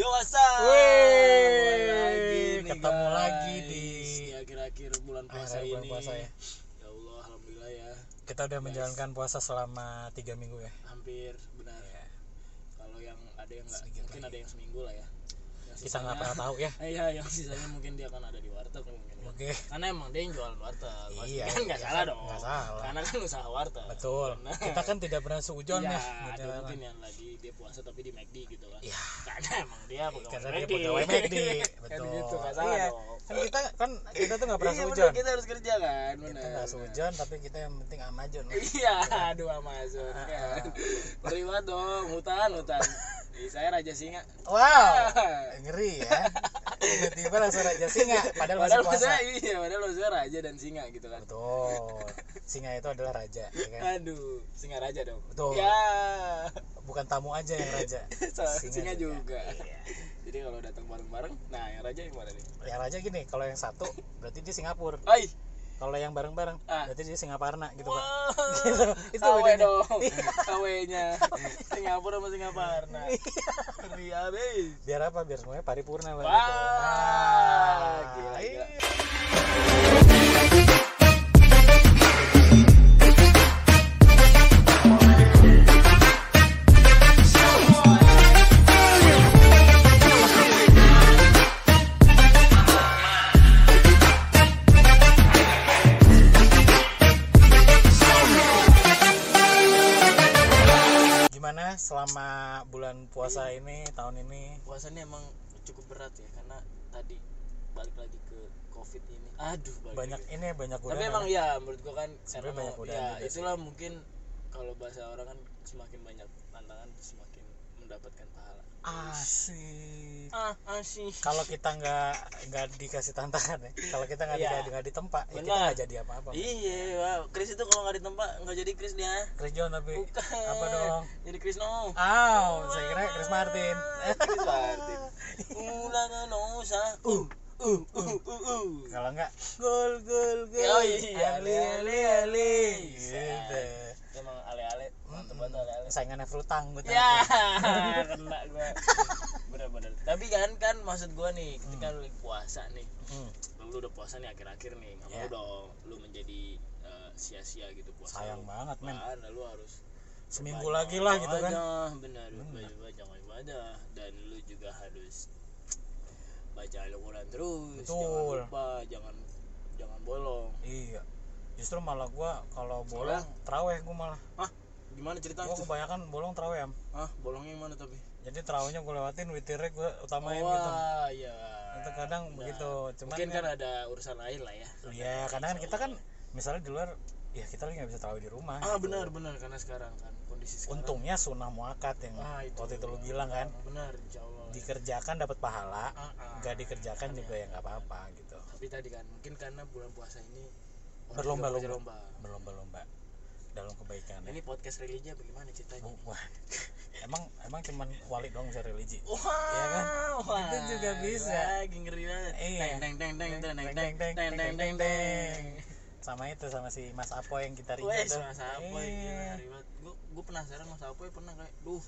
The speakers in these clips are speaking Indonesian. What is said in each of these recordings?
Yo what's Wih, ketemu guys. lagi di akhir-akhir bulan puasa akhir ini. puasa ya. Ya Allah, alhamdulillah ya. Kita udah menjalankan puasa selama tiga minggu ya. Hampir benar. Kalau yang ada yang nggak, Sedikit mungkin lagi. ada yang seminggu lah ya. Yang Kita nggak sisanya- pernah tahu ya. Iya, yang sisanya mungkin dia akan ada di warteg mungkin. Oke, Karena emang dia yang jualan warteg. Iya, kan nggak iya salah kan, dong. nggak salah. Karena kan usaha warteg. betul. Nah, Kita kan tidak pernah seujon Iya, ya. ada mungkin yang lagi dia puasa tapi di McD gitu kan. Iya. Karena emang dia pegawai Karena dia McD. pegawai McD. kan Betul. gitu, nggak salah Iya. dong. Kan kita kan kita tuh nggak pernah Iya, seujon. bener, kita harus kerja kan, benar. Kita nggak seujon tapi kita yang penting amajon. Iya, aduh Amazon Ah, kan. Ngeri banget dong, hutan, hutan. Saya Raja Singa. Wow, ngeri ya. Tiba-tiba langsung raja singa, padahal masih Padahal puasa. maksudnya iya, padahal maksudnya Raja dan Singa gitu kan. Betul. Singa itu adalah raja, ya kan? Aduh, Singa Raja dong. Betul. Ya, Bukan tamu aja yang raja. Singa, juga. Iya. Jadi kalau datang bareng-bareng, nah yang Raja yang mana nih? Yang raja gini, kalau yang satu berarti dia Singapura. Hai. Kalau yang bareng-bareng Ah. berarti dia Singaparna gitu, Pak. Gitu. Itu KW bedanya. dong. KW-nya. Singapura sama Singaparna. Abis. Biar apa? Biar semuanya paripurna, Pak. Wah, gitu. Ah, gila, gila. Puasa ini tahun ini? puasanya emang cukup berat ya karena tadi balik lagi ke covid ini aduh balik Banyak lagi. ini banyak tapi emang ya menurut gua kan karena banyak ya juga sih. itulah mungkin kalau bahasa orang kan semakin banyak tantangan semakin mendapatkan pahala asik. ah asih Kalau kita nggak nggak dikasih tantangan ya, kalau kita nggak di, nggak ditempa, ya kita nggak jadi apa-apa. iya wow. Chris itu kalau nggak ditempa nggak jadi Chris dia Chris John tapi bukan apa dong? jadi Chris no Aw, saya kira Chris Martin. Chris Martin ulang nosa uh uh uh uh uh Kalau nggak gol gol gol. Oh iya, ali ali ali. Gitu. emang ale-ale mantep banget ale-ale Saingannya Frutang gue ya kena gua bener-bener tapi kan kan maksud gua nih ketika lu lagi puasa nih Hmm, lu udah puasa nih akhir-akhir nih nggak mau Ya. dong lu menjadi eh, sia-sia gitu puasa sayang lu. banget men. Apaan, lu harus Seminggu lagi lah gitu kan. Benar. banyak banyak ibadah dan lu juga harus baca Al-Quran terus jangan Betul. lupa jangan jangan bolong Iya. Justru malah gua kalau bolong teraweh gua malah. ah gimana ceritanya tuh kebanyakan bolong teraweh am. ah bolongnya yang mana tapi Jadi terawehnya gua lewatin, witirnya gua utamain oh, gitu. wah iya Itu kadang Nah, begitu. Cuman mungkin kan ada urusan lain lah ya Iya, kadang kan kita kan misalnya di luar ya kita lagi nggak bisa tarawih di rumah. ah gitu. benar benar karena sekarang kan kondisi sekarang Untungnya sunnah muakat yang ah, itu waktu itu lu bilang kan benar insya Allah dikerjakan dapat pahala, Ah, ah. nggak dikerjakan juga ya nggak apa-apa gitu. tapi tadi kan mungkin karena bulan puasa ini Berlomba-lomba. Berlomba-lomba dalam kebaikan. ya. ini podcast religi bagaimana ceritanya Wah, emang emang cuman wali dong bisa religi. Wah, Iya kan? wah, Itu juga bisa. Lagi ngeri banget. Iya. Teng Teng, teng teng teng teng teng. Sama itu sama si Mas Apo yang kita rindu Wes, tuh. Mas Iya. gila ngeri banget. Gua gua penasaran Mas Apoy pernah kayak, duh,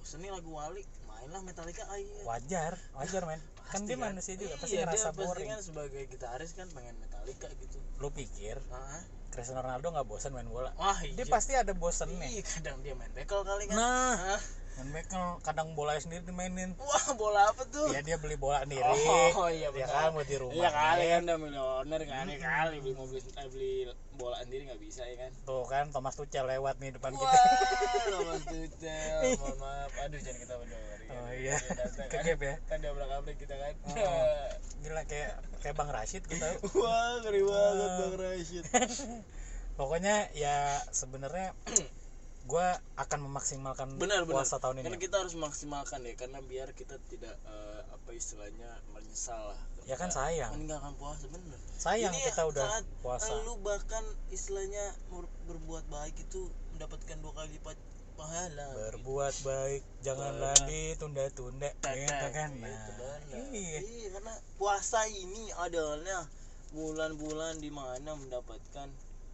seni lagu Wali, mainlah Metallica ayo. Wajar, wajar men. Kan dia manusia juga pasti iya, ngerasa boring. kan sebagai gitaris kan pengen Metallica gitu. Lu pikir Heeh. Cristiano Ronaldo nggak bosan main bola? Wah, iya. Dia pasti ada bosennya. Iya, kadang dia main bekel kali kan. Nah? Main bekel kadang bolanya sendiri dimainin. Wah, bola apa tuh? Ya dia beli bola sendiri. Oh, iya Dia benar. kan buat di rumah. Iya kali kan udah milioner kan ya kali beli mobil eh, beli bola sendiri nggak bisa ya kan. Tuh kan Thomas Tuchel lewat nih depan Wah, kita. Thomas Tuchel, mohon maaf. Aduh jangan kita berdoa. Oh iya, kegep ya. Kan dobrak abrik kita kan. Oh. Gila kayak kayak Bang Rashid gitu. Wah, ngeri banget Bang Rashid. Pokoknya ya sebenarnya gua akan memaksimalkan Benar benar. puasa tahun Karena ini. kita harus maksimalkan ya karena biar kita tidak eh, apa istilahnya menyesal lah. Ya kan sayang. Meninggalkan puasa bener. Sayang Ini kita udah saat puasa. Lu bahkan istilahnya ber- berbuat baik itu mendapatkan dua kali lipat pahala. Berbuat baik janganlah ditunda-tunda gitu kan. Itu Nah, benar. iya. Iya, karena puasa ini adalah bulan-bulan di mana mendapatkan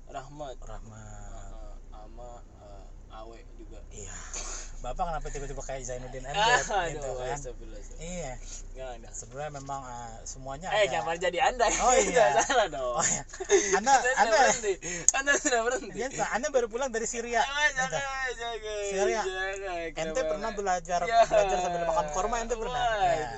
rahmat Rahmat. uh, sama awe juga Iya. bapak kenapa tiba-tiba kayak Zainuddin Ah, Amjad aduh, gitu kan iya Enggak ada. sebenarnya memang uh, semuanya Eh, ada jangan jadi Anda. Oh, iya. Nggak salah dong. oh ya anda Anda sudah anda berhenti. Anda sudah berhenti. Iya, anda baru pulang dari Syria Ah, gitu. jangan, jangan. Syria. jangan. ente pernah belajar Ya. belajar sambil makan korma ente pernah ya.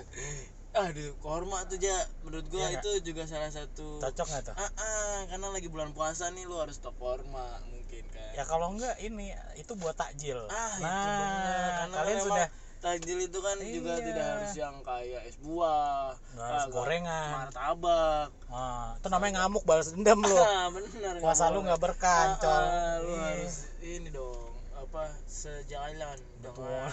Itu. Aduh, korma tuh ja menurut gua nggak? itu juga salah satu cocok nggak tuh Ah, ah, karena lagi bulan puasa nih lu harus stok korma mungkin kan. ya kalau enggak ini itu buat takjil Ah, itu nah bener. Karena kalian sudah takjil itu kan juga Iya. tidak harus yang kayak es buah, Nggak harus gorengan. martabak. ah, itu namanya ngamuk balas dendam lu Ah, bener. puasa lu nggak berkah Ah, ah, lu Iya. harus ini dong apa sejalan dengan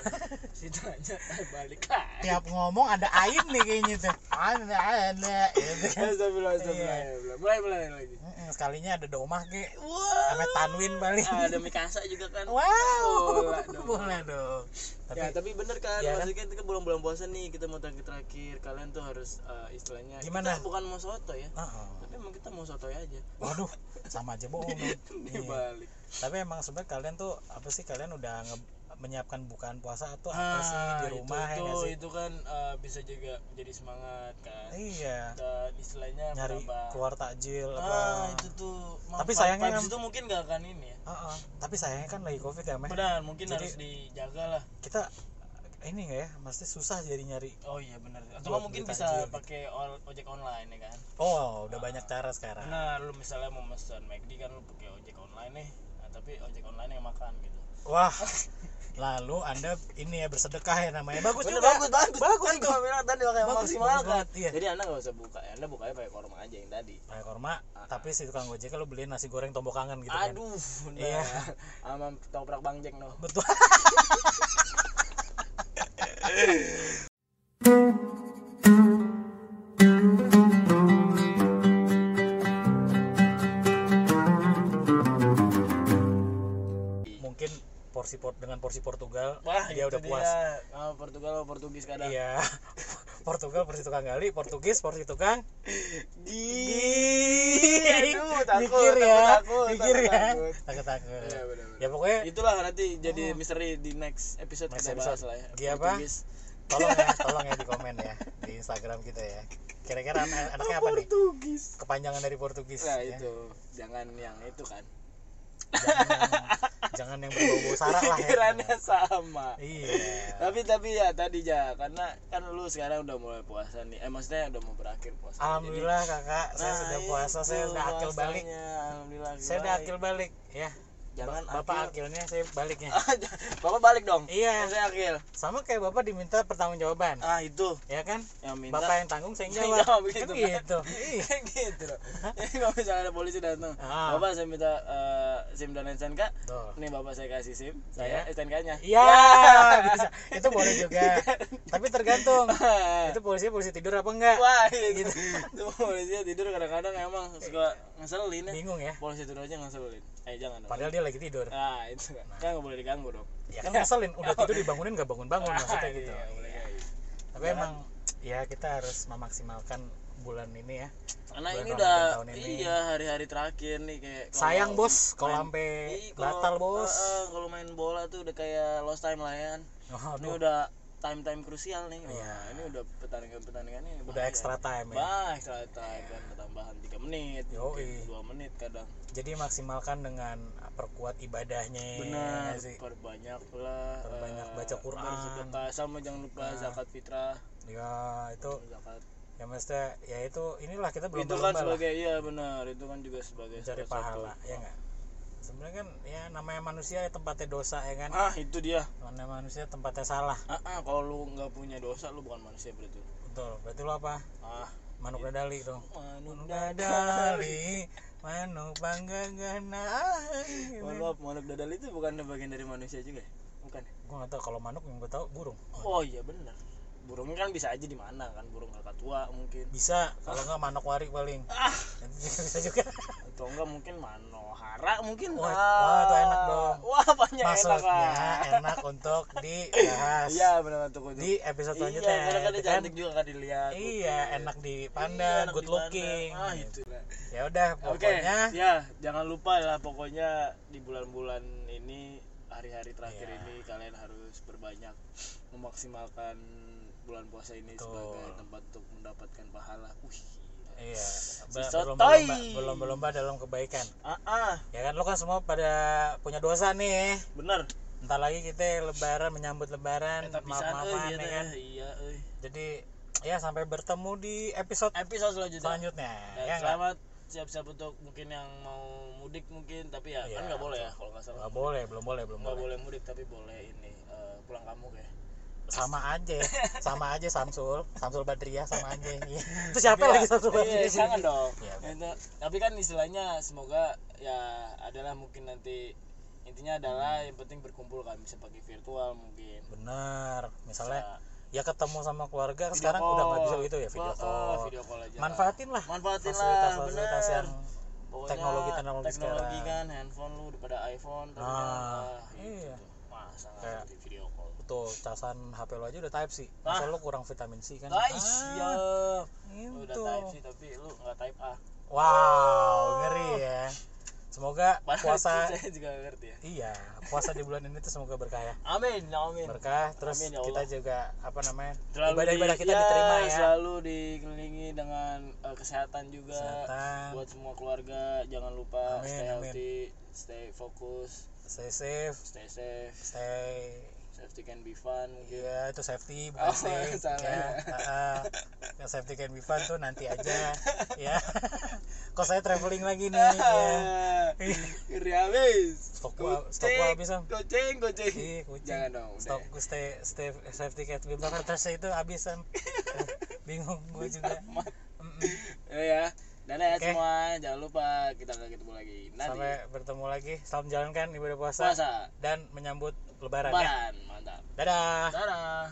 situ aja balik lagi. tiap ngomong ada ain nih kayaknya tuh ada ada gitu kan astagfirullah. Iya. Mulai mulai lagi. Sekalinya ada domah ke Wah. sama tanwin paling Ah, ada Mikasa juga kan. wow Boleh dong. boleh dong tapi ya tapi bener kan Iya kan? maksudnya kita bulan-bulan puasa nih kita mau terakhir terakhir kalian tuh harus eh, istilahnya Gimana? kita bukan mau soto ya Heeh. tapi emang kita mau soto aja waduh sama aja bohong dong. Iya. dibalik tapi emang sebenarnya kalian tuh apa sih kalian udah nge- menyiapkan bukaan puasa atau apa sih di rumah Ah, itu, ya itu, sih? itu kan eh, bisa juga jadi semangat kan. Iya. Dan istilahnya nyari berapa? keluar takjil ah apa? itu tuh. Tapi sayangnya kan- itu mungkin gak akan ini ya. Heeh. tapi sayangnya kan lagi covid ya meh. Benar mungkin Jadi- harus dijaga lah. kita ini nggak ya pasti susah jadi nyari oh iya benar. Atau Buat mungkin bisa gitu. pakai ojek online ya kan? Oh udah banyak cara sekarang. Nah, lu misalnya mau pesan McD kan lu pakai ojek online nih. Nah, tapi ojek online yang makan gitu. wah lalu anda ini ya bersedekah ya namanya bagus Bener, juga bagus, bagus. bagus kan gua bilang tadi pakai Bagus, maksimal bagus kan. banget, iya. Jadi Anda nggak usah buka, Anda bukanya pakai korma aja yang tadi. pakai korma Ah. tapi si tukang gojek lu beliin nasi goreng tombok kangen gitu kan Aduh, nah. Iya. Sama toprak Bang Jack no. betul porsi port dengan porsi Portugal Wah, dia udah puas Ah, Portugal sama Portugis kadang. iya Portugal porsi tukang gali Portugis porsi tukang Di. Aduh, takut, mikir takut, ya takut, mikir takut, ya takut. takut takut Iya, benar. ya pokoknya Itulah nanti jadi misteri di next episode Next kita episode. bahas lah ya. Dia apa? Portugis. tolong ya tolong ya di komen ya di Instagram kita ya kira-kira an- anaknya apa nih Portugis. kepanjangan dari Portugis Nah, ya. itu. Jangan yang itu kan. Jangan yang, jangan yang berbau-bau sara lah ya Pikirannya sama. iya Tapi tapi ya tadi ja karena kan lu sekarang udah mulai puasa nih. Eh maksudnya udah mau berakhir puasa. alhamdulillah kakak Jadi- saya Nah, sudah puasa saya sudah akil balik Alhamdulillah. saya udah akil balik ya Jangan bapak akil. akilnya saya baliknya Bapak balik dong. Iya. Saya akil. sama kayak bapak diminta pertanggungjawaban Ah itu ya kan yang minta. bapak yang tanggung saya yang jawab jawab gitu kan kan. gitu Iya. Kayak gitu loh. Jadi kalau misalnya ada polisi datang, Ah. Bapak saya minta eh, SIM dan STNK. Tuh. Nih Bapak saya kasih SIM, saya Iya. STNK-nya. Iya, bisa. Itu boleh juga. Tapi tergantung. Itu polisi polisi tidur apa enggak? Wah, gitu. Itu polisi tidur kadang-kadang emang suka ngeselin ya. Bingung ya. Polisi tidur aja ngeselin. Eh jangan dong. Padahal dia lagi tidur. Nah, itu kan. Kan nggak boleh diganggu dong. Ya kan ngeselin, udah tidur dibangunin nggak bangun-bangun maksudnya Iya, gitu. nggak boleh kayak gitu. Tapi emang ya kita harus memaksimalkan bulan ini ya. Karena Bulan ini udah ini. iya hari-hari terakhir nih kayak Sayang bos kalau sampai batal bos. eh, eh, kalau main bola tuh udah kayak lost time lah ya. Oh, Ini aduh, udah time-time krusial nih. Wah, Iya. ini udah pertandingan-pertandingan ini udah extra time ya. Bah, extra time kan tambahan 3 menit. 2 menit kadang. Jadi maksimalkan dengan perkuat ibadahnya. Benar, ya sih. perbanyak lah. Perbanyak eh, baca Quran. bersedekah. sama jangan lupa Nah. zakat fitrah. Ya itu Zakat. ya mestinya ya itu inilah kita belum itu kan sebagai iya benar, itu kan juga sebagai satu- pahala ya enggak sebenarnya kan ya namanya manusia ya tempatnya dosa ya kan Ah, itu dia. namanya manusia tempatnya salah Ah, ah, kalau lu nggak punya dosa lu bukan manusia berarti. betul berarti lo apa Ah, manuk dadali tuh manuk dadali. dadali manuk panggagana Mohon maaf, manuk dadal itu bukan bagian dari manusia juga ya? Bukan. ya? gue nggak tahu kalau manuk yang gue tahu burung Oh iya benar. Burung kan bisa aja di mana kan, burung kakak tua mungkin. bisa kalau nggak manuk warik paling Ah, itu juga bisa juga atau enggak mungkin manohara mungkin. Wah, Ah. wah, itu enak dong. Wah, banyak enak maksudnya lah. enak untuk dibahas Iya, benar tuh. di episode Iya, selanjutnya karena kan gitu kan cantik juga kan dilihat. iya enak Iya, dipandang enak good dipandang. looking Ah, itu lah. ya udah pokoknya ya jangan lupa lah pokoknya di bulan-bulan ini hari-hari terakhir Iya. ini kalian harus berbanyak memaksimalkan bulan puasa ini Betul. sebagai tempat untuk mendapatkan pahala. Wih. Iya sotoy. berlomba-lomba dalam kebaikan Ah, ah, ya kan lo kan semua pada punya dosa nih bener. entar lagi kita lebaran menyambut lebaran Eta pisan maaf-maafan euy, ya iya kan. Iya, euy. jadi ya sampai bertemu di episode Episode selanjutnya. selanjutnya Dan ya selamat siap-siap untuk mungkin yang mau mudik mungkin tapi ya Iya, kan nggak boleh ya kalau nggak salah. nggak boleh belum boleh belum Nggak boleh boleh mudik tapi boleh ini eh, pulang kampung ya. Sama aja sama aja Samsul Samsul Badriah sama aja Iya. itu siapa Tapi ya, lagi Samsul iya, Badriah jangan dong. Iya, Itu, tapi kan istilahnya semoga ya adalah mungkin nanti intinya adalah yang penting berkumpul kan bisa pakai virtual mungkin. bener misalnya Bisa ya ketemu sama keluarga video sekarang udah nggak bisa call. gitu ya video Wah, call ah, video call aja. manfaatin lah Manfaatin lah, fasilitas-fasilitas bener. yang Pokoknya teknologi teknologi teknologi sekarang. kan handphone lu daripada iPhone Nah, ah, iya. gitu. Masa nggak Kayak- call. Betul casan HP lo aja udah type C masa Ah. lo kurang vitamin C kan Guys, Ah, ya. Lu udah type sih tapi lu nggak type A. wow ngeri ya semoga Padahal puasa itu saya juga ngerti ya. iya puasa di bulan ini tuh semoga berkah ya Amin, amin. berkah terus Amin, ya kita juga apa namanya Selalu ibadah-ibadah di- kita ya, diterima ya Selalu dikelilingi dengan eh, kesehatan juga. kesehatan Buat semua keluarga jangan lupa Amin, stay amin. healthy, stay fokus, stay safe stay safe. stay Safety can be fun mungkin. Iya itu safety bukan Oh, safe salah. ya. Ah, yang safety can be fun tuh nanti aja ya. Kok saya traveling lagi nih ya. Ngeri habis. Stok gua stok gua habis Sam. Goceng, goceng. Ih, kucing. Jangan dong. Stok gua stay stay safety can be fun terus itu habis Sam. Bingung gua juga. Mm-mm. Ya, Dadah ya okay. semua, jangan lupa kita akan ketemu lagi nanti. Sampai bertemu lagi. Salam jalankan ibadah puasa, puasa. dan menyambut lebaran. Ya. Lebaran, ya. mantap. Dadah. Dadah.